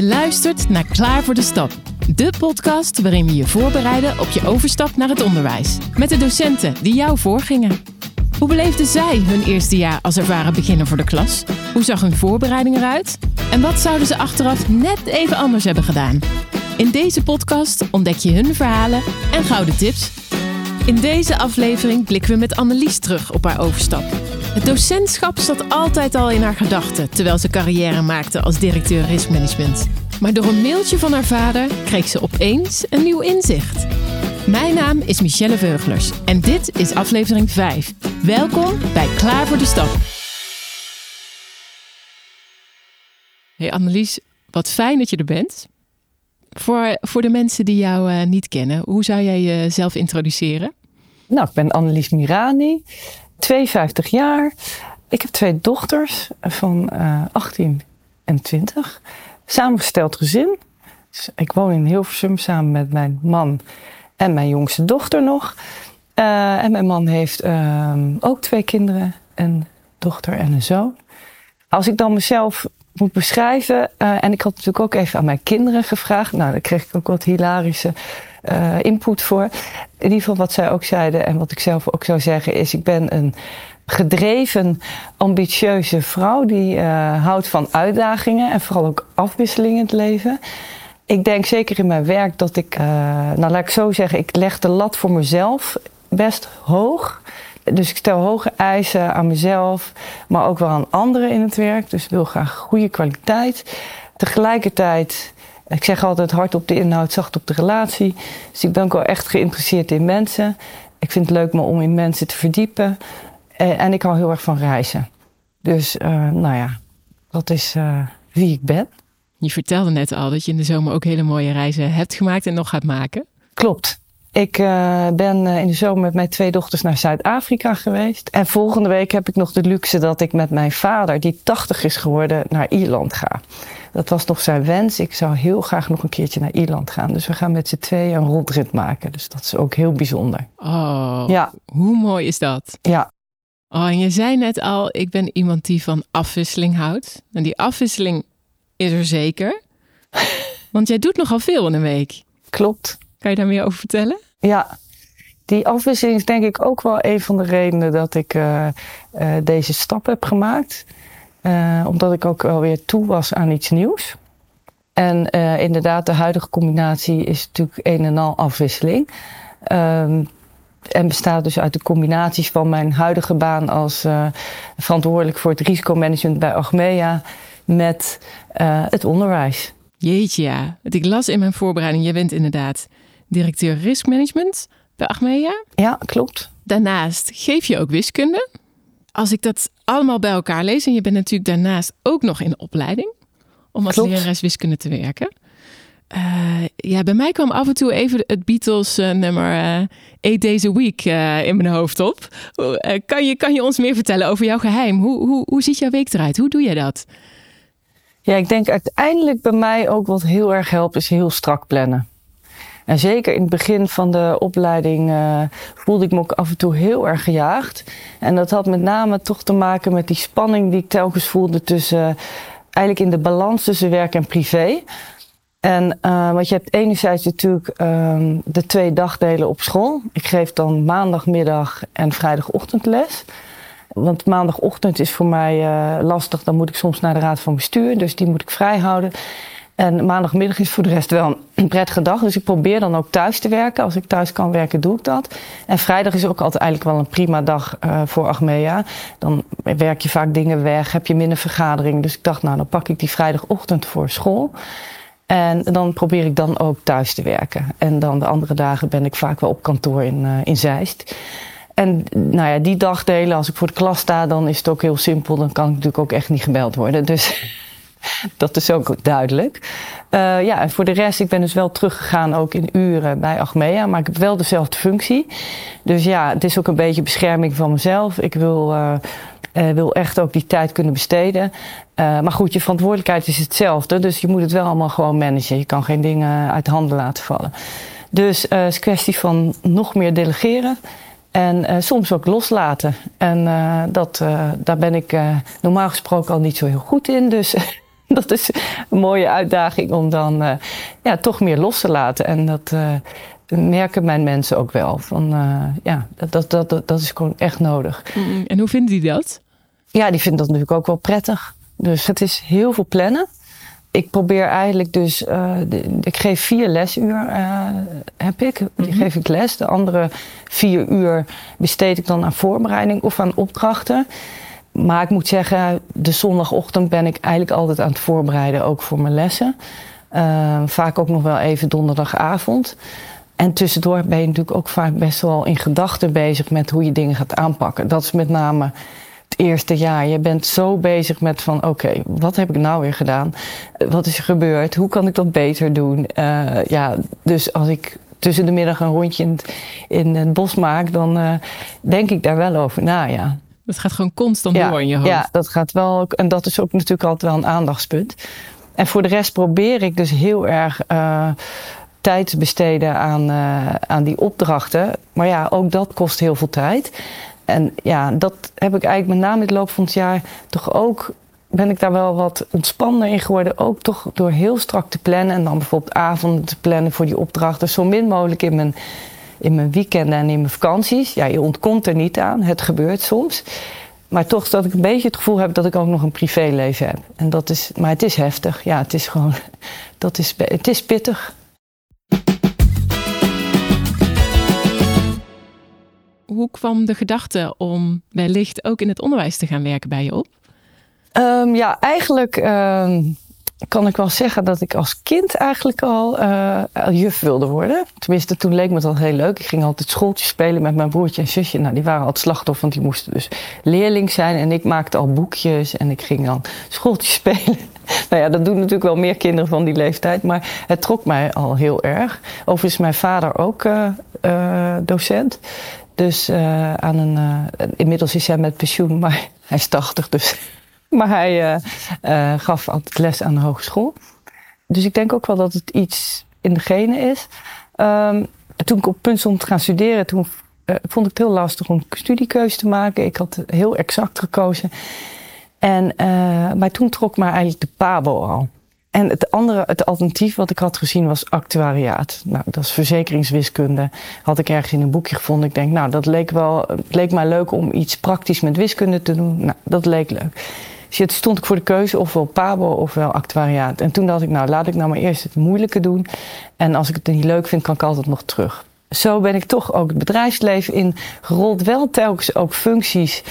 Je luistert naar Klaar voor de Stap. De podcast waarin we je voorbereiden op je overstap naar het onderwijs. Met de docenten die jou voorgingen. Hoe beleefden zij hun eerste jaar als ervaren beginner voor de klas? Hoe zag hun voorbereiding eruit? En wat zouden ze achteraf net even anders hebben gedaan? In deze podcast ontdek je hun verhalen en gouden tips. In deze aflevering blikken we met Annelies terug op haar overstap. Het docentschap zat altijd al in haar gedachten terwijl ze carrière maakte als directeur riskmanagement. Maar door een mailtje van haar vader kreeg ze opeens een nieuw inzicht. Mijn naam is Michelle Veuglers en dit is aflevering 5. Welkom bij Klaar voor de Stap. Hey Annelies, wat fijn dat je er bent. Voor, voor de mensen die jou uh, niet kennen, hoe zou jij jezelf introduceren? Nou, ik ben Annelies Mirani, 52 jaar. Ik heb twee dochters van uh, 18 en 20. Samengesteld gezin. Dus ik woon in Hilversum samen met mijn man en mijn jongste dochter nog. Uh, en mijn man heeft uh, ook twee kinderen, een dochter en een zoon. Als ik dan mezelf moet beschrijven, uh, en ik had natuurlijk ook even aan mijn kinderen gevraagd, nou, daar kreeg ik ook wat hilarische input voor. In ieder geval wat zij ook zeiden en wat ik zelf ook zou zeggen is, ik ben een gedreven, ambitieuze vrouw die houdt van uitdagingen en vooral ook afwisseling in het leven. Ik denk zeker in mijn werk dat ik, nou laat ik zo zeggen, ik leg de lat voor mezelf best hoog. Dus ik stel hoge eisen aan mezelf, maar ook wel aan anderen in het werk. Dus ik wil graag goede kwaliteit. Tegelijkertijd, ik zeg altijd hard op de inhoud, zacht op de relatie. Dus ik ben ook wel echt geïnteresseerd in mensen. Ik vind het leuk om in mensen te verdiepen. En ik hou heel erg van reizen. Dus uh, nou ja, dat is uh, wie ik ben. Je vertelde net al dat je in de zomer ook hele mooie reizen hebt gemaakt en nog gaat maken. Klopt. Ik uh, ben in de zomer met mijn twee dochters naar Zuid-Afrika geweest. En volgende week heb ik nog de luxe dat ik met mijn vader, die 80 is geworden, naar Ierland ga. Dat was nog zijn wens. Ik zou heel graag nog een keertje naar Ierland gaan. Dus we gaan met z'n tweeën een rondrit maken. Dus dat is ook heel bijzonder. Oh, ja. hoe mooi is dat? Ja. Oh, en je zei net al, ik ben iemand die van afwisseling houdt. En die afwisseling is er zeker. Want jij doet nogal veel in een week. Klopt. Kan je daar meer over vertellen? Ja, die afwisseling is denk ik ook wel een van de redenen dat ik uh, uh, deze stap heb gemaakt. Uh, omdat ik ook alweer toe was aan iets nieuws. En inderdaad, de huidige combinatie is natuurlijk een en al afwisseling. Um, en bestaat dus uit de combinaties van mijn huidige baan als verantwoordelijk voor het risicomanagement bij Achmea met het onderwijs. Jeetje, ja. Ik las in mijn voorbereiding, je bent inderdaad directeur riskmanagement bij Achmea. Ja, klopt. Daarnaast geef je ook wiskunde. Als ik dat allemaal bij elkaar lees, en je bent natuurlijk daarnaast ook nog in de opleiding om als klopt. lerares wiskunde te werken. Uh, ja, bij mij kwam af en toe even het Beatles uh, nummer uh, Eight Days a Week in mijn hoofd op. kan, je, kan je ons meer vertellen over jouw geheim? Hoe, hoe, hoe ziet jouw week eruit? Hoe doe je dat? Ja, ik denk uiteindelijk bij mij ook wat heel erg helpt, is heel strak plannen. En zeker in het begin van de opleiding uh, voelde ik me ook af en toe heel erg gejaagd. En dat had met name toch te maken met die spanning die ik telkens voelde tussen, uh, eigenlijk in de balans tussen werk en privé. En uh, want je hebt enerzijds natuurlijk um, de twee dagdelen op school. Ik geef dan maandagmiddag en vrijdagochtend les. Want maandagochtend is voor mij uh, lastig. Dan moet ik soms naar de raad van bestuur. Dus die moet ik vrij houden. En maandagmiddag is voor de rest wel een prettige dag. Dus ik probeer dan ook thuis te werken. Als ik thuis kan werken, doe ik dat. En vrijdag is ook altijd eigenlijk wel een prima dag uh, voor Achmea. Dan werk je vaak dingen weg, heb je minder vergadering. Dus ik dacht, nou, dan pak ik die vrijdagochtend voor school. En dan probeer ik dan ook thuis te werken. En dan de andere dagen ben ik vaak wel op kantoor in, uh, in Zeist. En nou ja, die dagdelen, als ik voor de klas sta, dan is het ook heel simpel. Dan kan ik natuurlijk ook echt niet gebeld worden. Dus dat is ook duidelijk. Uh, ja, en voor de rest, ik ben dus wel teruggegaan ook in uren bij Achmea, maar ik heb wel dezelfde functie. Dus ja, het is ook een beetje bescherming van mezelf. Ik wil, uh, uh, wil echt ook die tijd kunnen besteden. maar goed, je verantwoordelijkheid is hetzelfde, dus je moet het wel allemaal gewoon managen. Je kan geen dingen uit handen laten vallen. Dus het is kwestie van nog meer delegeren. En soms ook loslaten. En dat, daar ben ik normaal gesproken al niet zo heel goed in. Dus dat is een mooie uitdaging om dan uh, ja, toch meer los te laten. En dat uh, merken mijn mensen ook wel. Van, uh, ja, dat, dat, dat, dat is gewoon echt nodig. En hoe vinden die dat? Ja, die vinden dat natuurlijk ook wel prettig. Dus het is heel veel plannen. Ik probeer eigenlijk dus, de, ik geef vier lesuur, heb ik. Die mm -hmm. geef ik les. De andere vier uur besteed ik dan aan voorbereiding of aan opdrachten. Maar ik moet zeggen, de zondagochtend ben ik eigenlijk altijd aan het voorbereiden, ook voor mijn lessen. Uh, vaak ook nog wel even donderdagavond. En tussendoor ben je natuurlijk ook vaak best wel in gedachten bezig met hoe je dingen gaat aanpakken. Dat is met name het eerste jaar. Je bent zo bezig met van oké, wat heb ik nou weer gedaan? Wat is er gebeurd? Hoe kan ik dat beter doen? Uh, ja, dus als ik tussen de middag een rondje in het, in het bos maak, dan uh, denk ik daar wel over na, ja. Het gaat gewoon constant ja, door in je hoofd. Ja, dat gaat wel. En dat is ook natuurlijk altijd wel een aandachtspunt. En voor de rest probeer ik dus heel erg uh, tijd te besteden aan, uh, aan die opdrachten. Maar ja, ook dat kost heel veel tijd. En ja, dat heb ik eigenlijk met name in de loop van het jaar toch ook. Ben ik daar wel wat ontspanner in geworden. Ook toch door heel strak te plannen. En dan bijvoorbeeld avonden te plannen voor die opdrachten. Zo min mogelijk in mijn in mijn weekenden en in mijn vakanties. Ja, je ontkomt er niet aan. Het gebeurt soms. Maar toch dat ik een beetje het gevoel heb dat ik ook nog een privéleven heb. En dat is, maar het is heftig. Ja, het is gewoon, dat is, het is pittig. Hoe kwam de gedachte om wellicht ook in het onderwijs te gaan werken bij je op? Um, ja, eigenlijk um, kan ik wel zeggen dat ik als kind eigenlijk al uh, juf wilde worden. Tenminste, toen leek me dat heel leuk. Ik ging altijd schooltjes spelen met mijn broertje en zusje. Nou, die waren altijd slachtoffer, want die moesten dus leerling zijn. En ik maakte al boekjes en ik ging dan schooltjes spelen. nou ja, dat doen natuurlijk wel meer kinderen van die leeftijd. Maar het trok mij al heel erg. Overigens is mijn vader ook uh, docent. Dus aan een, inmiddels is hij met pensioen, maar hij is 80, dus maar hij uh, uh, gaf altijd les aan de hogeschool. Dus ik denk ook wel dat het iets in de genen is. Um, toen ik op punt stond te gaan studeren, toen uh, vond ik het heel lastig om studiekeuze te maken. Ik had heel exact gekozen. En, maar toen trok me eigenlijk de PABO al. En het andere, het alternatief wat ik had gezien was actuariaat. Nou, dat is verzekeringswiskunde. Had ik ergens in een boekje gevonden. Ik denk, nou, dat leek wel, het leek mij leuk om iets praktisch met wiskunde te doen. Nou, dat leek leuk. Dus stond ik voor de keuze ofwel Pabo ofwel actuariaat. En toen dacht ik, nou laat ik nou maar eerst het moeilijke doen. En als ik het niet leuk vind, kan ik altijd nog terug. Zo ben ik toch ook het bedrijfsleven in gerold. Wel telkens ook functies,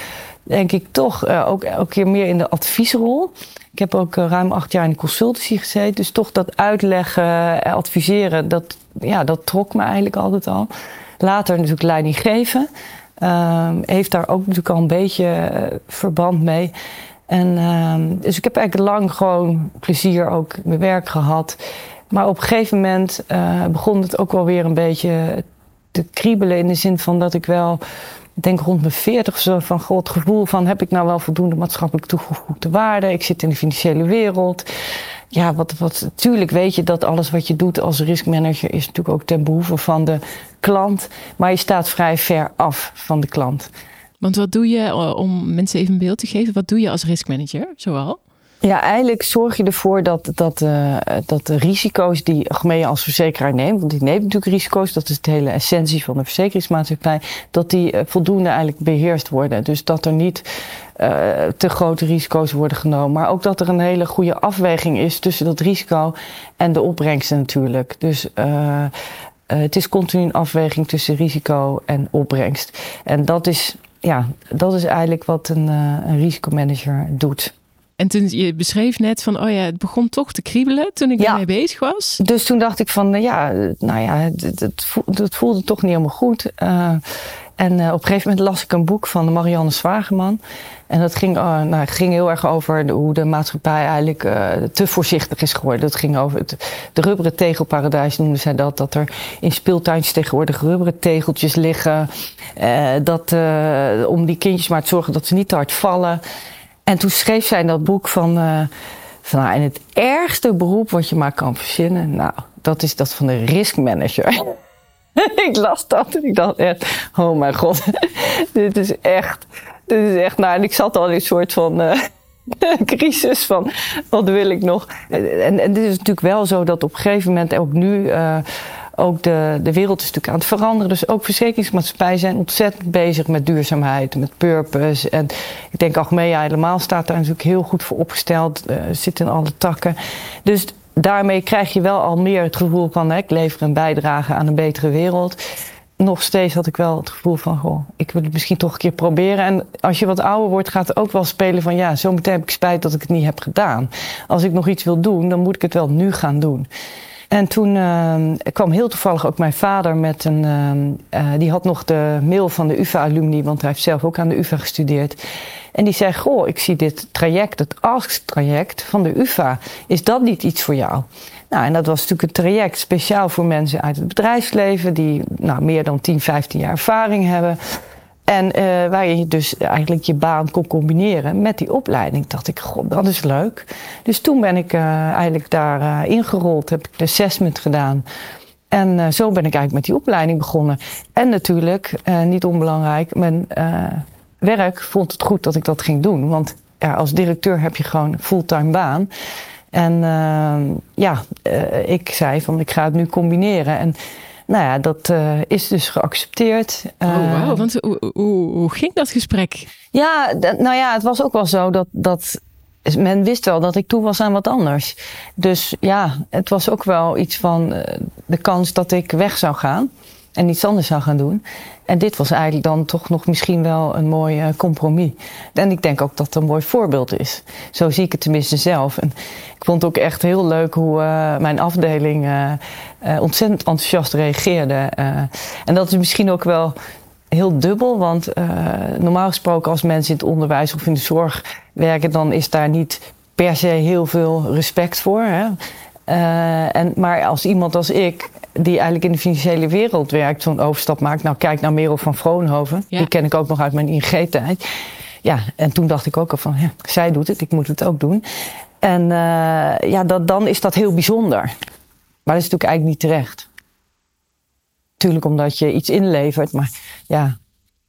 denk ik toch uh, ook elke keer meer in de adviesrol. Ik heb ook uh, ruim acht jaar in de consultancy gezeten. Dus toch dat uitleggen, uh, adviseren, dat, ja, dat trok me eigenlijk altijd al. Later natuurlijk leiding geven. heeft daar ook natuurlijk al een beetje verband mee. En, uh, dus ik heb eigenlijk lang gewoon plezier ook in mijn werk gehad. Maar op een gegeven moment uh, begon het ook wel weer een beetje te kriebelen. In de zin van dat ik wel, denk rond mijn veertig zo van god, gevoel van heb ik nou wel voldoende maatschappelijk toegevoegde waarde? Ik zit in de financiële wereld. Ja, wat, wat, natuurlijk weet je dat alles wat je doet als riskmanager is natuurlijk ook ten behoeve van de klant. Maar je staat vrij ver af van de klant. Want wat doe je, eh, om mensen even een beeld te geven, wat doe je als riskmanager zoal? Ja, eigenlijk zorg je ervoor dat, dat, uh, dat de risico's die je als verzekeraar neemt, want die neemt natuurlijk risico's, dat is de hele essentie van de verzekeringsmaatschappij, dat die uh, voldoende eigenlijk beheerst worden. Dus dat er niet uh, te grote risico's worden genomen, maar ook dat er een hele goede afweging is tussen dat risico en de opbrengsten natuurlijk. Dus het is continu een afweging tussen risico en opbrengst. En dat is ja, dat is eigenlijk wat een, uh, een risicomanager doet. En toen je beschreef net van, oh ja, het begon toch te kriebelen toen ik ja. ermee bezig was. Dus toen dacht ik van, ja, nou ja, het, het, het voelde toch niet helemaal goed. Uh, en uh, op een gegeven moment las ik een boek van Marianne Zwageman. En dat ging, uh, nou, ging heel erg over hoe de maatschappij eigenlijk uh, te voorzichtig is geworden. Dat ging over het de rubberen tegelparadijs, noemde zij dat. Dat er in speeltuintjes tegenwoordig rubberen tegeltjes liggen. dat, om die kindjes maar te zorgen dat ze niet te hard vallen. En toen schreef zij in dat boek van... van nou, en het ergste beroep wat je maar kan verzinnen... nou, dat is dat van de riskmanager. ik las dat en ik dacht echt, oh mijn god, dit is echt, dit is echt, nou en ik zat al in een soort van, uh, crisis van wat wil ik nog. En, en dit is natuurlijk wel zo dat op een gegeven moment ook nu. Uh, ook de, de wereld is natuurlijk aan het veranderen. Dus ook verzekeringsmaatschappijen zijn ontzettend bezig met duurzaamheid, met purpose. En ik denk Achmea helemaal staat daar natuurlijk heel goed voor opgesteld. Uh, zit in alle takken. Dus daarmee krijg je wel al meer het gevoel van... Hè, ik lever een bijdrage aan een betere wereld nog steeds had ik wel het gevoel van, goh, ik wil het misschien toch een keer proberen. En als je wat ouder wordt, gaat het ook wel spelen van, ja, zometeen heb ik spijt dat ik het niet heb gedaan. Als ik nog iets wil doen, dan moet ik het wel nu gaan doen. En toen uh, kwam heel toevallig ook mijn vader met een. Uh, die had nog de mail van de UVA-alumni, want hij heeft zelf ook aan de UVA gestudeerd. En die zei: Goh, ik zie dit traject, het ASK-traject van de UVA. Is dat niet iets voor jou? Nou, en dat was natuurlijk een traject speciaal voor mensen uit het bedrijfsleven die nou, meer dan 10, 15 jaar ervaring hebben. En uh, waar je dus eigenlijk je baan kon combineren met die opleiding. Dacht ik, god, dat is leuk. Dus toen ben ik uh, eigenlijk daar uh, ingerold, heb ik de assessment gedaan. En zo ben ik eigenlijk met die opleiding begonnen. En natuurlijk, niet onbelangrijk, mijn werk vond het goed dat ik dat ging doen. Want ja, als directeur heb je gewoon fulltime baan. En ja, ik zei van ik ga het nu combineren. En nou ja, dat uh, is dus geaccepteerd. Oh, wow. Want hoe, hoe, hoe, ging dat gesprek? Ja, nou ja, het was ook wel zo dat, dat men wist wel dat ik toe was aan wat anders. Dus ja, het was ook wel iets van uh, de kans dat ik weg zou gaan en iets anders zou gaan doen. En dit was eigenlijk dan toch nog misschien wel een mooi uh, compromis. En ik denk ook dat het een mooi voorbeeld is. Zo zie ik het tenminste zelf. En ik vond het ook echt heel leuk hoe uh, mijn afdeling uh, ontzettend enthousiast reageerde. en dat is misschien ook wel heel dubbel, want normaal gesproken als mensen in het onderwijs of in de zorg werken, dan is daar niet per se heel veel respect voor. Hè? en, maar als iemand als ik die eigenlijk in de financiële wereld werkt, zo'n overstap maakt. Nou, kijk naar Merel van Vroonhoven. Die ken ik ook nog uit mijn ING-tijd. Ja, en toen dacht ik ook al van, ja, zij doet het, ik moet het ook doen. En uh, ja, dat, dan is dat heel bijzonder. Maar dat is natuurlijk eigenlijk niet terecht. Tuurlijk omdat je iets inlevert, maar ja,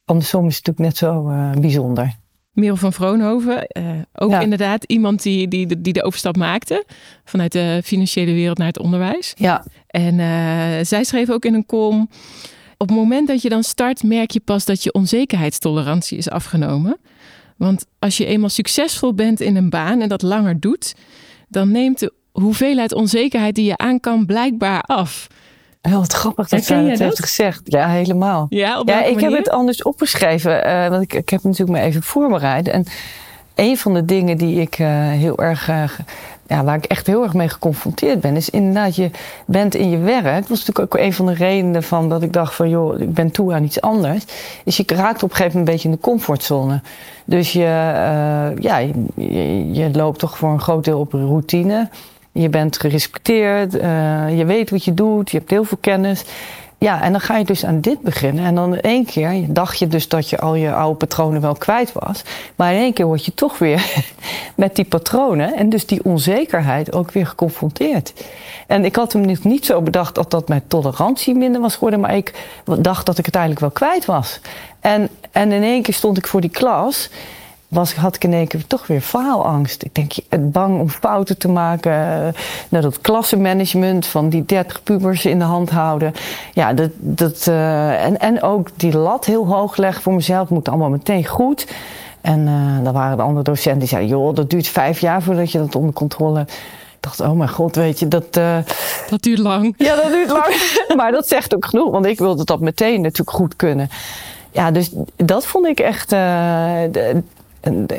andersom is het natuurlijk net zo uh, bijzonder. Merel van Vroonhoven, uh, ook ja. inderdaad iemand die, die, die de overstap maakte vanuit de financiële wereld naar het onderwijs. Ja. En uh, zij schreef ook in een column, op het moment dat je dan start, merk je pas dat je onzekerheidstolerantie is afgenomen. Want als je eenmaal succesvol bent in een baan en dat langer doet, dan neemt de hoeveelheid onzekerheid die je aan kan blijkbaar af. Heel wat grappig dat zij dat, heeft gezegd. Ja, helemaal. Ja, ja ik manier? heb het anders opgeschreven. Uh, want ik, ik heb het natuurlijk me even voorbereid. En een van de dingen die ik uh, heel erg... Uh, ja, waar ik echt heel erg mee geconfronteerd ben, is inderdaad, je bent in je werk. Dat was natuurlijk ook een van de redenen van dat ik dacht van, joh, ik ben toe aan iets anders. Is je raakt op een gegeven moment een beetje in de comfortzone. Dus je, ja, je, je, loopt toch voor een groot deel op routine. Je bent gerespecteerd, uh, je weet wat je doet, je hebt heel veel kennis. Ja, en dan ga je dus aan dit beginnen. En dan in één keer dacht je dus dat je al je oude patronen wel kwijt was. Maar in één keer word je toch weer met die patronen en dus die onzekerheid ook weer geconfronteerd. En ik had hem niet zo bedacht dat dat mijn tolerantie minder was geworden, maar ik dacht dat ik het eigenlijk wel kwijt was. En, en in één keer stond ik voor die klas was, had ik in één keer toch weer faalangst. Ik denk, het bang om fouten te maken. Nou, dat klassenmanagement van die 30 pubers in de hand houden. Ja, dat, dat, uh, en, en ook die lat heel hoog leggen voor mezelf. Het moet allemaal meteen goed. En uh, dan waren de andere docenten die zeiden... joh, dat duurt vijf jaar voordat je dat onder controle hebt. Ik dacht, oh mijn god, weet je, dat... Uh, dat duurt lang. Ja, dat duurt lang. maar dat zegt ook genoeg, want ik wilde dat meteen natuurlijk goed kunnen. Ja, dus dat vond ik echt...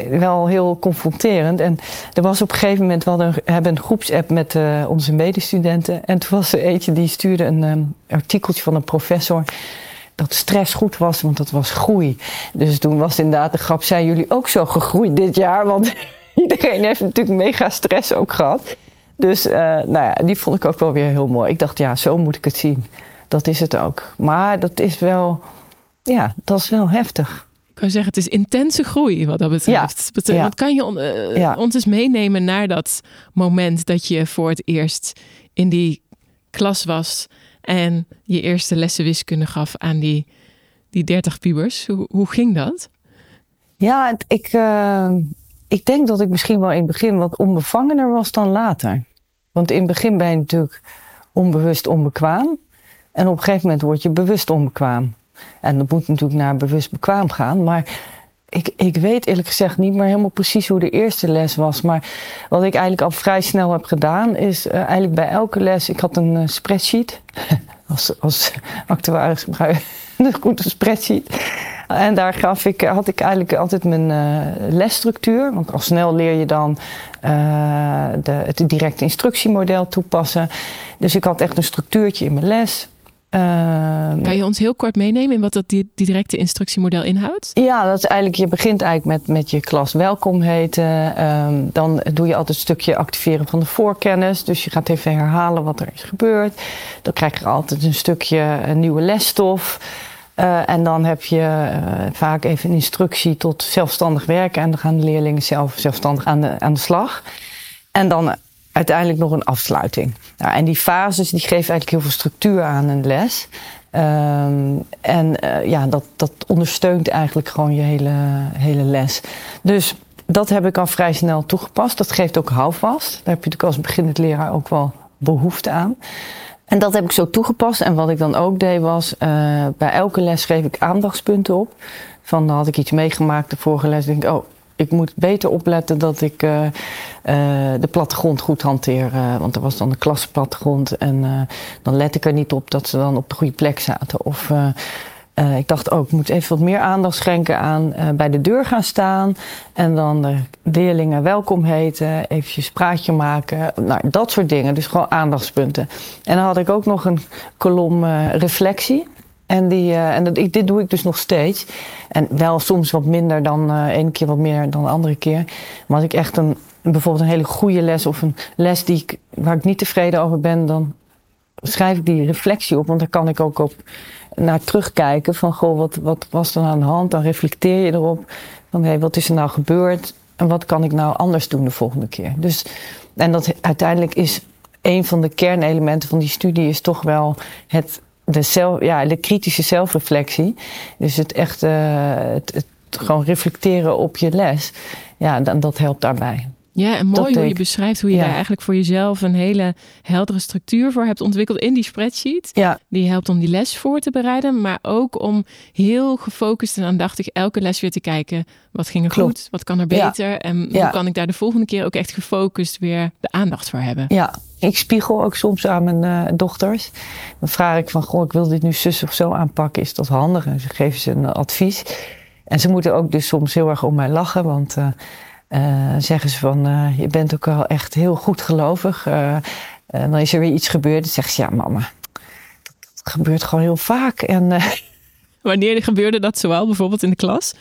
wel heel confronterend. En er was op een gegeven moment, we hadden, hebben een groepsapp met uh, onze medestudenten. En toen was er eentje die stuurde een um, artikeltje van een professor. Dat stress goed was, want dat was groei. Dus toen was inderdaad de grap: zijn jullie ook zo gegroeid dit jaar? Want iedereen heeft natuurlijk mega stress ook gehad. Dus uh, nou ja, die vond ik ook wel weer heel mooi. Ik dacht, ja, zo moet ik het zien. Dat is het ook. Maar dat is wel, ja, dat is wel heftig kan zeggen, het is intense groei wat dat betreft. Ja. ja. Wat kan je uh, ja. ons eens meenemen naar dat moment dat je voor het eerst in die klas was en je eerste lessen wiskunde gaf aan die, die 30 pubers? Hoe, hoe ging dat? Ja, ik, uh, ik denk dat ik misschien wel in het begin wat onbevangener was dan later. Want in het begin ben je natuurlijk onbewust onbekwaam. En op een gegeven moment word je bewust onbekwaam. En dat moet natuurlijk naar bewust bekwaam gaan. Maar ik, ik weet eerlijk gezegd niet meer helemaal precies hoe de eerste les was. Maar wat ik eigenlijk al vrij snel heb gedaan, is uh, eigenlijk bij elke les. Ik had een uh, spreadsheet. als, als actuaris gebruik een goede spreadsheet. En daar gaf ik, had ik eigenlijk altijd mijn uh, lesstructuur. Want al snel leer je dan de, het directe instructiemodel toepassen. Dus ik had echt een structuurtje in mijn les. Uh, kan je ons heel kort meenemen in wat dat die, die, directe instructiemodel inhoudt? Ja, dat is eigenlijk, je begint eigenlijk met, met je klas welkom heten. Um, dan doe je altijd een stukje activeren van de voorkennis. Dus je gaat even herhalen wat er is gebeurd. Dan krijg je altijd een stukje een nieuwe lesstof. Uh, en dan heb je uh, vaak even een instructie tot zelfstandig werken. En dan gaan de leerlingen zelf zelfstandig aan de, aan de slag. En dan uiteindelijk nog een afsluiting. Nou, en die fases die geven eigenlijk heel veel structuur aan een les. Um, en uh, ja, dat, dat ondersteunt eigenlijk gewoon je hele, hele les. Dus dat heb ik al vrij snel toegepast. Dat geeft ook houvast. Daar heb je natuurlijk als beginnend leraar ook wel behoefte aan. En dat heb ik zo toegepast. En wat ik dan ook deed was, uh, bij elke les schreef ik aandachtspunten op. Van dan had ik iets meegemaakt de vorige les. Denk ik, oh, ik moet beter opletten dat ik uh, uh, de plattegrond goed hanteer. Uh, want er was dan een klasplattegrond. En dan let ik er niet op dat ze dan op de goede plek zaten. Of ik dacht ook, oh, ik moet even wat meer aandacht schenken aan bij de deur gaan staan. En dan de leerlingen welkom heten. Eventjes praatje maken. Nou, dat soort dingen. Dus gewoon aandachtspunten. En dan had ik ook nog een kolom reflectie. En, die, uh, en dat, dit doe ik dus nog steeds. En wel soms wat minder dan uh, één keer wat meer dan de andere keer. Maar als ik echt een, bijvoorbeeld een hele goede les of een les die ik, waar ik niet tevreden over ben, dan schrijf ik die reflectie op. Want daar kan ik ook op naar terugkijken. Van goh, wat, wat was er aan de hand? Dan reflecteer je erop. Van hé, hey, wat is er nou gebeurd? En wat kan ik nou anders doen de volgende keer? Dus, en dat uiteindelijk is een van de kernelementen van die studie is toch wel het de, zelf, ja, de kritische zelfreflectie. Dus het echt uh, het, het, gewoon reflecteren op je les. Ja, dan, dat helpt daarbij. Ja, en mooi hoe je beschrijft hoe je ja. daar eigenlijk voor jezelf een hele heldere structuur voor hebt ontwikkeld in die spreadsheet. Ja. Die helpt om die les voor te bereiden, maar ook om heel gefocust en aandachtig elke les weer te kijken. Wat ging er Klopt. goed? Wat kan er beter? Ja. En hoe kan ik daar de volgende keer ook echt gefocust weer de aandacht voor hebben? Ja, ik spiegel ook soms aan mijn uh, dochters. Dan vraag ik van, goh, ik wil dit nu zus of zo aanpakken. Is dat handig? En ze geven ze een advies. En ze moeten ook dus soms heel erg om mij lachen, want... Uh, zeggen ze van, je bent ook wel echt heel goed gelovig. En dan is er weer iets gebeurd. Dan zegt ze, ja mama, dat gebeurt gewoon heel vaak. En, Wanneer gebeurde dat zoal, bijvoorbeeld in de klas?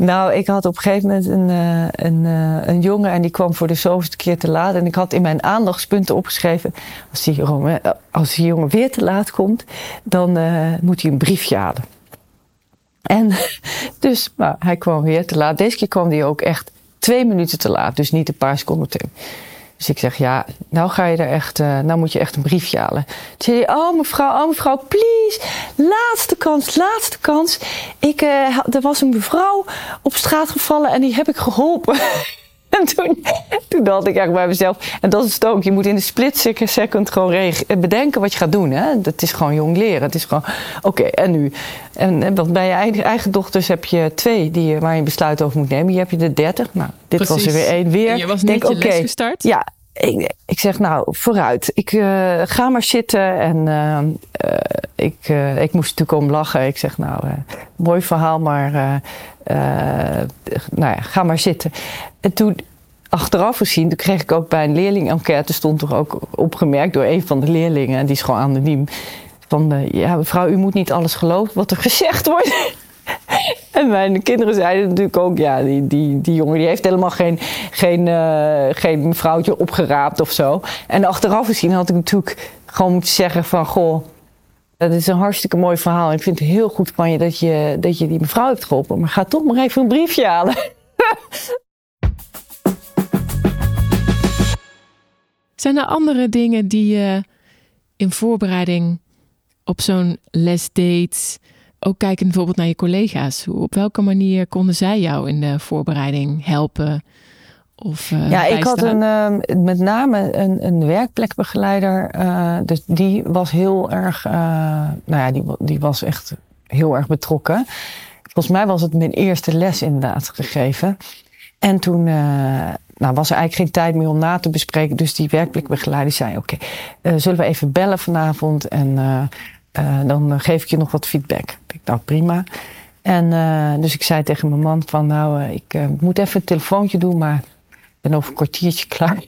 Nou, ik had op een gegeven moment een, een, een jongen en die kwam voor de zoveelste keer te laat. En ik had in mijn aandachtspunten opgeschreven, als die jongen, jongen weer te laat komt, dan moet hij een briefje halen. En dus, nou, hij kwam weer te laat. Deze keer kwam hij ook echt twee minuten te laat, dus niet een paar seconden te. Dus ik zeg, ja, nou ga je er echt, uh, nou moet je echt een briefje halen. Toen zei oh mevrouw, oh mevrouw, please, laatste kans, laatste kans. Ik, uh, er was een mevrouw op straat gevallen en die heb ik geholpen. En toen, toen dacht ik eigenlijk bij mezelf, en dat is het ook, je moet in de split second gewoon bedenken wat je gaat doen. Hè? Dat is gewoon jong leren. Het is gewoon, oké, okay, en nu? En, want bij je eigen, eigen, dochters heb je twee die, waar je besluit over moet nemen. Hier heb je de dertig. Nou, dit Precies. was er weer één. Weer. En je was net Denk, je okay, les gestart? Ja, ik, ik, zeg nou, vooruit. Ik uh, ga maar zitten. En uh, uh, ik, ik moest natuurlijk om lachen. Ik zeg nou, mooi verhaal, maar nou ja, ga maar zitten. En toen achteraf gezien, toen kreeg ik ook bij een leerling-enquête, stond toch ook opgemerkt door een van de leerlingen, en die is gewoon anoniem, van ja mevrouw, u moet niet alles geloven wat er gezegd wordt. en mijn kinderen zeiden natuurlijk ook, ja, die, die, die jongen die heeft helemaal geen, geen, uh, geen vrouwtje opgeraapt of zo. En achteraf gezien had ik natuurlijk gewoon moeten zeggen van, goh, dat is een hartstikke mooi verhaal. Ik vind het heel goed van je dat je, dat je die mevrouw hebt geholpen, maar ga toch maar even een briefje halen. Zijn er andere dingen die je in voorbereiding op zo'n les deed, ook kijken bijvoorbeeld naar je collega's? Op welke manier konden zij jou in de voorbereiding helpen? Of, uh, ja, ik had een, uh, met name een, een werkplekbegeleider. Uh, dus die was heel erg, nou ja, die, die was echt heel erg betrokken. Volgens mij was het mijn eerste les inderdaad gegeven. En toen nou, was er eigenlijk geen tijd meer om na te bespreken. Dus die werkplekbegeleider zei: Oké, zullen we even bellen vanavond? En dan geef ik je nog wat feedback. Ik dacht, prima. En dus ik zei tegen mijn man: van, Nou, ik moet even een telefoontje doen, maar ben over een kwartiertje klaar.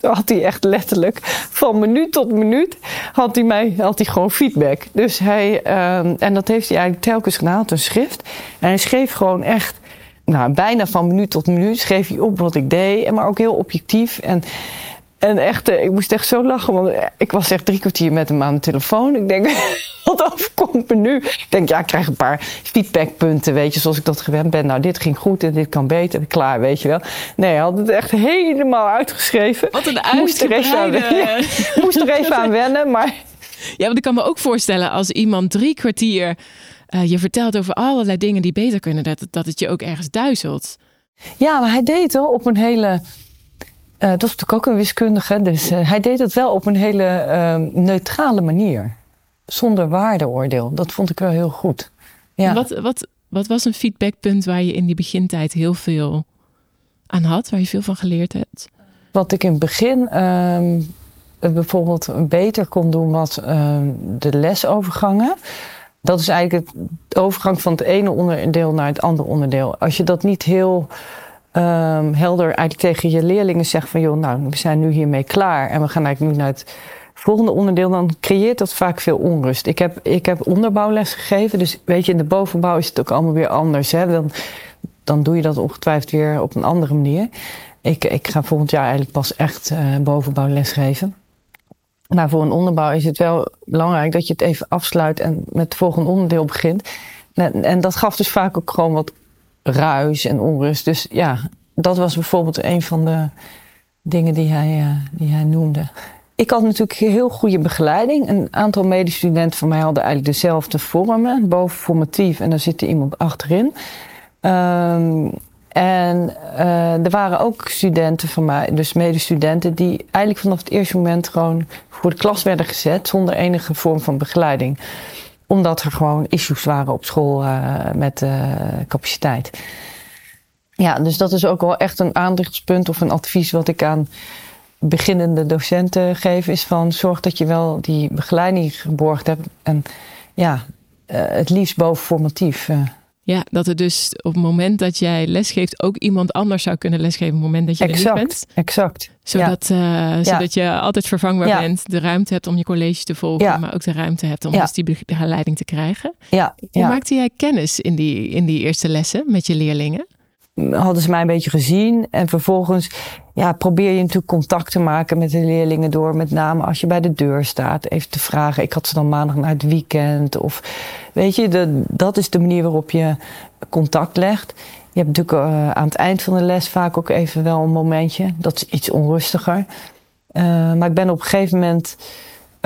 Toen had hij echt letterlijk van minuut tot minuut had hij mij had hij gewoon feedback. Dus hij, um, en dat heeft hij eigenlijk telkens gedaan, een schrift. En hij schreef gewoon echt, nou, bijna van minuut tot minuut schreef hij op wat ik deed. Maar ook heel objectief. En en echt, eh, ik moest echt zo lachen, want ik was echt drie kwartier met hem aan de telefoon. Ik denk, wat overkomt me nu? Ik denk, ja, ik krijg een paar feedbackpunten, weet je, zoals ik dat gewend ben. Nou, dit ging goed en dit kan beter, klaar, weet je wel. Nee, hij had het echt helemaal uitgeschreven. Wat een moest er even aan, ja, moest er even aan wennen, maar... Ja, want ik kan me ook voorstellen als iemand drie kwartier uh, je vertelt over allerlei dingen die beter kunnen, dat, dat het je ook ergens duizelt. Ja, maar hij deed het op een hele uh, dat is natuurlijk ook een wiskundige. Dus uh, hij deed het wel op een hele uh, neutrale manier. Zonder waardeoordeel. Dat vond ik wel heel goed. Ja. Wat, wat, wat was een feedbackpunt waar je in die begintijd heel veel aan had? Waar je veel van geleerd hebt? Wat ik in het begin ehm, bijvoorbeeld beter kon doen was ehm, de lesovergangen. Dat is eigenlijk het overgang van het ene onderdeel naar het andere onderdeel. Als je dat niet heel um, helder eigenlijk tegen je leerlingen zegt van joh, nou, we zijn nu hiermee klaar en we gaan eigenlijk nu naar het volgende onderdeel, dan creëert dat vaak veel onrust. Ik heb, ik heb onderbouwles gegeven, dus weet je, in de bovenbouw is het ook allemaal weer anders. Hè? Dan, dan doe je dat ongetwijfeld weer op een andere manier. Ik, ik ga volgend jaar eigenlijk pas echt uh, bovenbouwles geven. Maar voor een onderbouw is het wel belangrijk dat je het even afsluit en met het volgende onderdeel begint. En, en dat gaf dus vaak ook gewoon wat ruis en onrust. Dus ja, dat was bijvoorbeeld een van de dingen die hij, uh, die hij noemde. Ik had natuurlijk heel goede begeleiding. Een aantal medestudenten van mij hadden eigenlijk dezelfde vormen. Boven formatief en daar zit er iemand achterin. Um, en uh, er waren ook studenten van mij, dus medestudenten, die eigenlijk vanaf het eerste moment gewoon voor de klas werden gezet zonder enige vorm van begeleiding omdat er gewoon issues waren op school uh, met uh, capaciteit. Ja, dus dat is ook wel echt een aandachtspunt of een advies wat ik aan beginnende docenten geef. Is van zorg dat je wel die begeleiding geborgd hebt. En ja, uh, het liefst boven formatief. Ja, dat er dus op het moment dat jij lesgeeft ook iemand anders zou kunnen lesgeven op het moment dat je exact, er niet bent. Exact, Zodat, ja. uh, zodat je altijd vervangbaar ja. bent, de ruimte hebt om je college te volgen, maar ook de ruimte hebt om dus die begeleiding te krijgen. Ja. Hoe maakte jij kennis in die, in die eerste lessen met je leerlingen? Hadden ze mij een beetje gezien. En vervolgens ja, probeer je natuurlijk contact te maken met de leerlingen door. Met name als je bij de deur staat, even te vragen. Ik had ze dan maandag naar het weekend. Of weet je, de, dat is de manier waarop je contact legt. Je hebt natuurlijk uh, aan het eind van de les vaak ook even wel een momentje. Dat is iets onrustiger. Uh, maar ik ben op een gegeven moment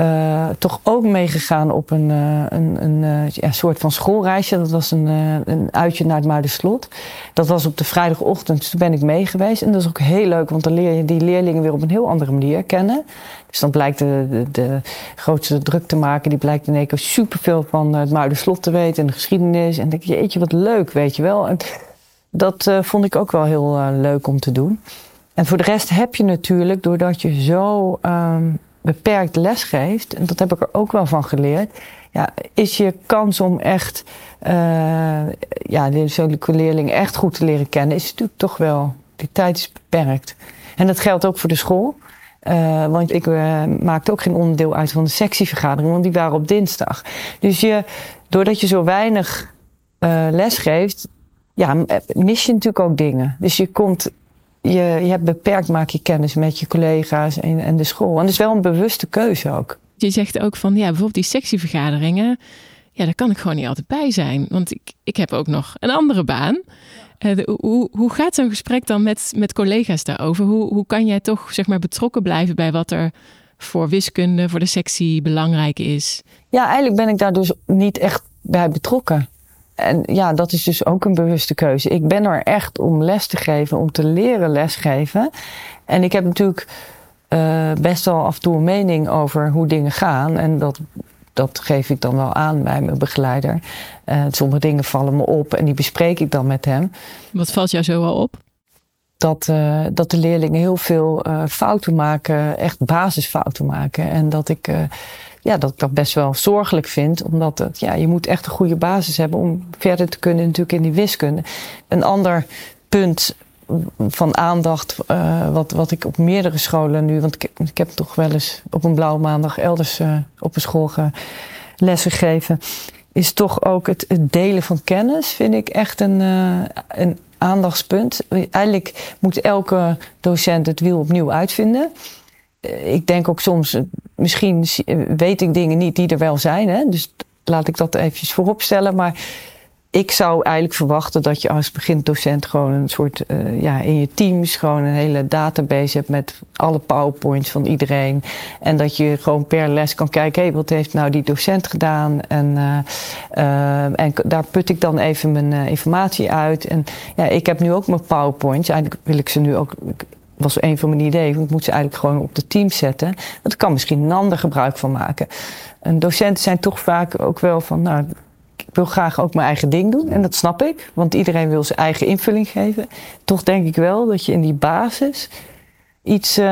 uh, toch ook meegegaan op een, uh, een, een uh, ja, soort van schoolreisje. Dat was een, een uitje naar het Muiderslot. Dat was op de vrijdagochtend, dus toen ben ik mee geweest. En dat is ook heel leuk, want dan leer je die leerlingen weer op een heel andere manier kennen. Dus dan blijkt de, de, grootste druk te maken, die blijkt in één keer superveel van het Muiderslot te weten en de geschiedenis. En denk je, jeetje, wat leuk, weet je wel. En dat vond ik ook wel heel leuk om te doen. En voor de rest heb je natuurlijk, doordat je zo um, beperkt lesgeeft, en dat heb ik er ook wel van geleerd, ja, is je kans om echt uh, ja, de leerling echt goed te leren kennen, is natuurlijk toch wel, die tijd is beperkt. En dat geldt ook voor de school. Uh, want ik uh, maakte ook geen onderdeel uit van de sectievergadering, want die waren op dinsdag. Dus je, doordat je zo weinig les geeft, ja, mis je natuurlijk ook dingen. Dus je komt je, je hebt beperkt, maak je kennis met je collega's en, en de school. En dat is wel een bewuste keuze ook. Je zegt ook van, ja, bijvoorbeeld die sectievergaderingen, ja, daar kan ik gewoon niet altijd bij zijn. Want ik, ik heb ook nog een andere baan. Uh, de, hoe, hoe gaat zo'n gesprek dan met, met collega's daarover? Hoe, hoe kan jij toch zeg maar, betrokken blijven bij wat er voor wiskunde, voor de sectie belangrijk is? Ja, eigenlijk ben ik daar dus niet echt bij betrokken. En ja, dat is dus ook een bewuste keuze. Ik ben er echt om les te geven, om te leren lesgeven. En ik heb natuurlijk uh, best wel af en toe een mening over hoe dingen gaan. En dat, dat geef ik dan wel aan bij mijn begeleider. Uh, sommige dingen vallen me op en die bespreek ik dan met hem. Wat valt jou zo wel op? Dat, uh, dat de leerlingen heel veel fouten maken, echt basisfouten maken. En dat ik ja, dat ik dat best wel zorgelijk vind. Omdat het, ja, je moet echt een goede basis hebben om verder te kunnen natuurlijk in die wiskunde. Een ander punt van aandacht, uh, wat, wat ik op meerdere scholen nu, want ik, heb toch wel eens op een blauwe maandag elders uh, op een school ge, gegeven, is toch ook het, delen van kennis, vind ik echt een, uh, een aandachtspunt. Eigenlijk moet elke docent het wiel opnieuw uitvinden. Ik denk ook soms, misschien weet ik dingen niet die er wel zijn, hè? dus laat ik dat eventjes voorop stellen, maar ik zou eigenlijk verwachten dat je als begindocent gewoon een soort, ja, in je teams gewoon een hele database hebt met alle powerpoints van iedereen. En dat je gewoon per les kan kijken, hé, hey, wat heeft nou die docent gedaan? En, uh, en daar put ik dan even mijn informatie uit. En ja, ik heb nu ook mijn powerpoints. Eigenlijk wil ik ze nu ook, was een van mijn ideeën. Ik moet ze eigenlijk gewoon op de team zetten. Want kan misschien een ander gebruik van maken. En docenten zijn toch vaak ook wel van, nou, ik wil graag ook mijn eigen ding doen. En dat snap ik, want iedereen wil zijn eigen invulling geven. Toch denk ik wel dat je in die basis iets, uh,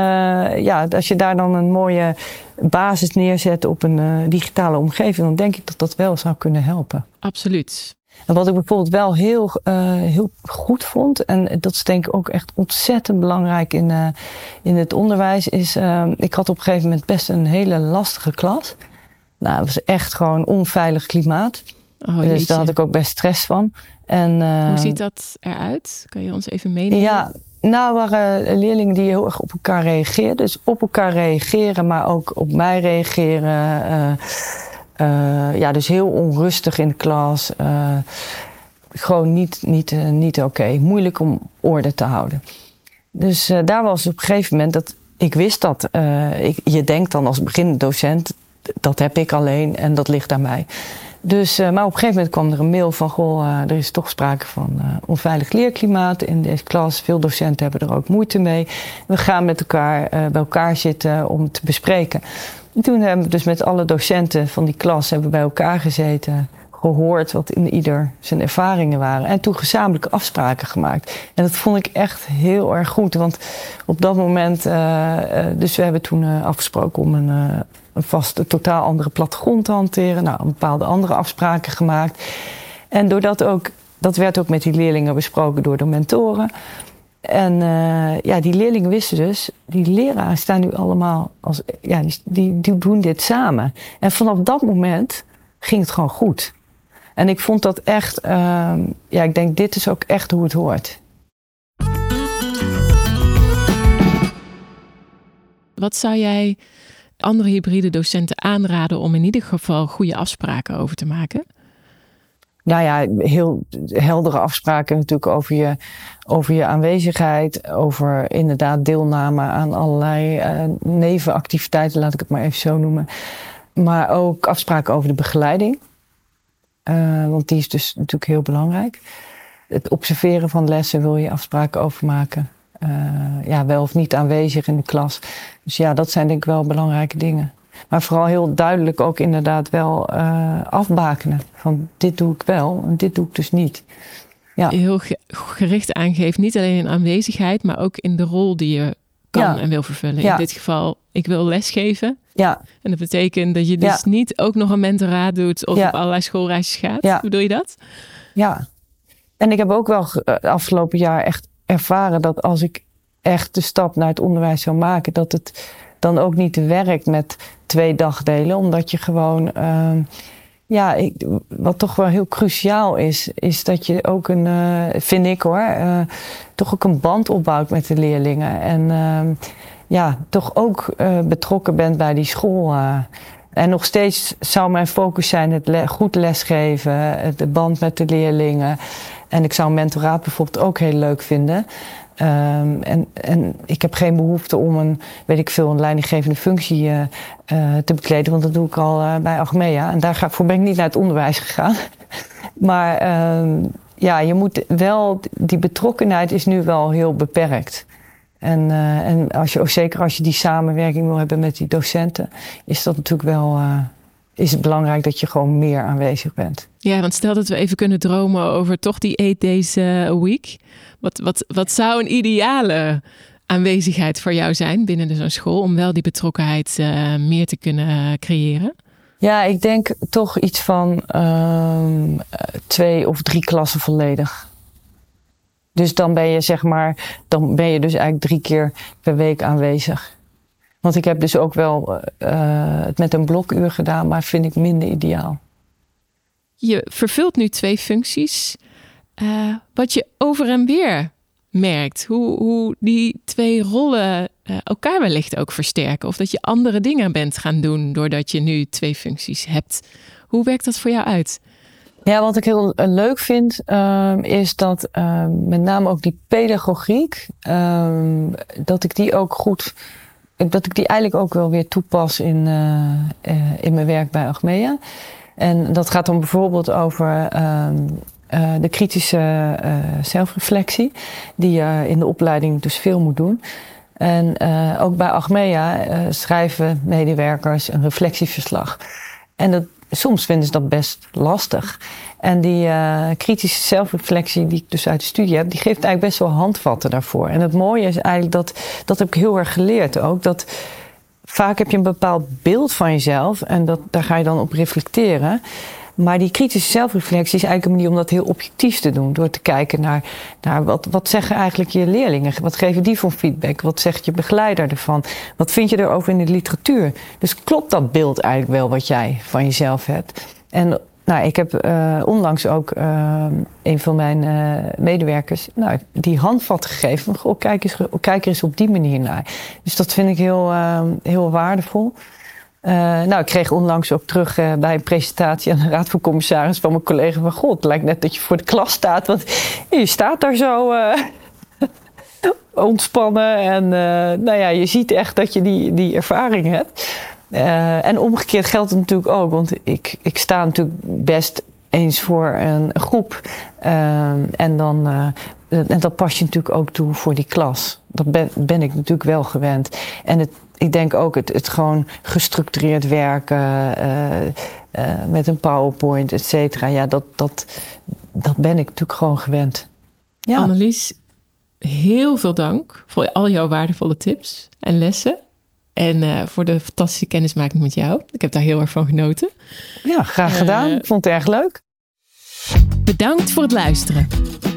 ja, als je daar dan een mooie basis neerzet op een uh, digitale omgeving, dan denk ik dat dat wel zou kunnen helpen. Absoluut. En wat ik bijvoorbeeld wel heel, uh, heel goed vond, en dat is denk ik ook echt ontzettend belangrijk in, in het onderwijs, is ik had op een gegeven moment best een hele lastige klas. Nou, het was echt gewoon onveilig klimaat. Oh, dus daar had ik ook best stress van. En, Hoe ziet dat eruit? Kan je ons even meenemen? Ja, nou waren leerlingen die heel erg op elkaar reageerden. Dus op elkaar reageren, maar ook op mij reageren. Uh, ja, dus heel onrustig in de klas. Uh, gewoon niet, niet, niet oké. Moeilijk om orde te houden. Dus daar was op een gegeven moment dat ik wist dat. Ik, je denkt dan als beginnendocent, dat heb ik alleen en dat ligt aan mij. Dus, maar op een gegeven moment kwam er een mail van: Goh, er is toch sprake van onveilig leerklimaat in deze klas. Veel docenten hebben er ook moeite mee. We gaan met elkaar bij elkaar zitten om te bespreken. En toen hebben we dus met alle docenten van die klas hebben bij elkaar gezeten. Gehoord wat in ieder zijn ervaringen waren. En toen gezamenlijke afspraken gemaakt. En dat vond ik echt heel erg goed. Want op dat moment. dus we hebben toen afgesproken om een een vast, totaal andere plattegrond te hanteren. Nou, bepaalde andere afspraken gemaakt. En doordat ook, dat werd ook met die leerlingen besproken door de mentoren. En uh, ja, die leerlingen wisten dus, die leraren staan nu allemaal als, ja, die, die, doen dit samen. En vanaf dat moment ging het gewoon goed. En ik vond dat echt, uh, ja, ik denk, dit is ook echt hoe het hoort. Wat zou jij andere hybride docenten aanraden om in ieder geval goede afspraken over te maken? Nou ja, heel heldere afspraken natuurlijk over je, over je aanwezigheid, over inderdaad deelname aan allerlei uh, nevenactiviteiten, laat ik het maar even zo noemen. Maar ook afspraken over de begeleiding. Uh, want die is dus natuurlijk heel belangrijk. Het observeren van lessen wil je afspraken over maken. Uh, ja, wel of niet aanwezig in de klas. Dus ja, dat zijn denk ik wel belangrijke dingen. Maar vooral heel duidelijk ook inderdaad wel uh, afbakenen. Van dit doe ik wel en dit doe ik dus niet. Ja. Heel gericht aangeeft, niet alleen in aanwezigheid, maar ook in de rol die je kan en wil vervullen. In dit geval, ik wil lesgeven. Ja. En dat betekent dat je dus niet ook nog een mentoraat doet of op allerlei schoolreisjes gaat. Hoe bedoel je dat? Ja. En ik heb ook wel uh, afgelopen jaar echt ervaren dat als ik echt de stap naar het onderwijs zou maken, dat het dan ook niet werkt met twee dagdelen. Omdat je gewoon, uh, ja, ik, wat toch wel heel cruciaal is, is dat je ook een, uh, vind ik hoor, uh, toch ook een band opbouwt met de leerlingen. En ehm, ja, toch ook eh, betrokken bent bij die school. En nog steeds zou mijn focus zijn het goed lesgeven, de band met de leerlingen. En ik zou mentoraat bijvoorbeeld ook heel leuk vinden. Um, en, en ik heb geen behoefte om een, weet ik veel, een leidinggevende functie uh, te bekleden, want dat doe ik al uh, bij Achmea. En daarvoor ben ik niet naar het onderwijs gegaan. Maar ehm, ja, je moet wel, die betrokkenheid is nu wel heel beperkt. En, en als je, zeker als je die samenwerking wil hebben met die docenten, is dat natuurlijk wel. Is het belangrijk dat je gewoon meer aanwezig bent. Ja, want stel dat we even kunnen dromen over toch die eight days a week. Wat, wat, wat zou een ideale aanwezigheid voor jou zijn binnen zo'n school om wel die betrokkenheid uh, meer te kunnen creëren? Ja, ik denk toch iets van uh, twee of drie klassen volledig. Dus dan ben je zeg maar, dan ben je dus eigenlijk drie keer per week aanwezig. Want ik heb dus ook wel uh, het met een blokuur gedaan, maar vind ik minder ideaal. Je vervult nu twee functies. Uh, wat je over en weer merkt, hoe, hoe die twee rollen uh, elkaar wellicht ook versterken. Of dat je andere dingen bent gaan doen doordat je nu twee functies hebt. Hoe werkt dat voor jou uit? Ja, wat ik heel leuk vind, uh, is dat uh, met name ook die pedagogiek, ehm, dat ik die ook goed, dat ik die eigenlijk ook wel weer toepas in, uh, in mijn werk bij Achmea. En dat gaat dan bijvoorbeeld over ehm, de kritische zelfreflectie, die je in de opleiding dus veel moet doen. En ook bij Achmea schrijven medewerkers een reflectieverslag. En dat, soms vinden ze dat best lastig. En die uh, kritische zelfreflectie die ik dus uit de studie heb, die geeft eigenlijk best wel handvatten daarvoor. En het mooie is eigenlijk dat, dat heb ik heel erg geleerd ook, dat vaak heb je een bepaald beeld van jezelf en dat, daar ga je dan op reflecteren. Maar die kritische zelfreflectie is eigenlijk een manier om dat heel objectief te doen. Door te kijken naar, naar wat, wat zeggen eigenlijk je leerlingen? Wat geven die voor feedback? Wat zegt je begeleider ervan? Wat vind je erover in de literatuur? Dus klopt dat beeld eigenlijk wel wat jij van jezelf hebt? En nou, ik heb uh, onlangs ook uh, een van mijn uh, medewerkers nou, die handvat gegeven. Van, kijk, eens, kijk er eens op die manier naar. Dus dat vind ik heel, heel waardevol. Uh, nou, ik kreeg onlangs ook terug uh, bij een presentatie aan de Raad van Commissaris van mijn collega van God. Het lijkt net dat je voor de klas staat, want je staat daar zo uh, ontspannen. En nou ja, je ziet echt dat je die, die ervaring hebt. en omgekeerd geldt het natuurlijk ook, want ik, ik sta natuurlijk best eens voor een groep. en dan en dat pas je natuurlijk ook toe voor die klas. Dat ben, ben ik natuurlijk wel gewend. En het, ik denk ook het, het gewoon gestructureerd werken uh, uh, met een PowerPoint, et cetera. Ja, dat, dat, dat ben ik natuurlijk gewoon gewend. Ja. Annelies, heel veel dank voor al jouw waardevolle tips en lessen. En uh, voor de fantastische kennismaking met jou. Ik heb daar heel erg van genoten. Ja, graag gedaan. Ik vond het erg leuk. Bedankt voor het luisteren.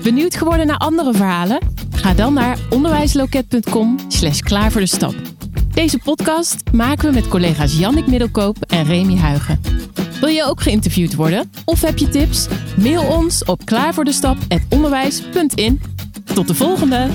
Benieuwd geworden naar andere verhalen? Ga dan naar onderwijsloket.com slash klaar voor de stap. Deze podcast maken we met collega's Jannik Middelkoop en Remy Huigen. Wil je ook geïnterviewd worden? Of heb je tips? Mail ons op klaarvoordestap.onderwijs.in. Tot de volgende!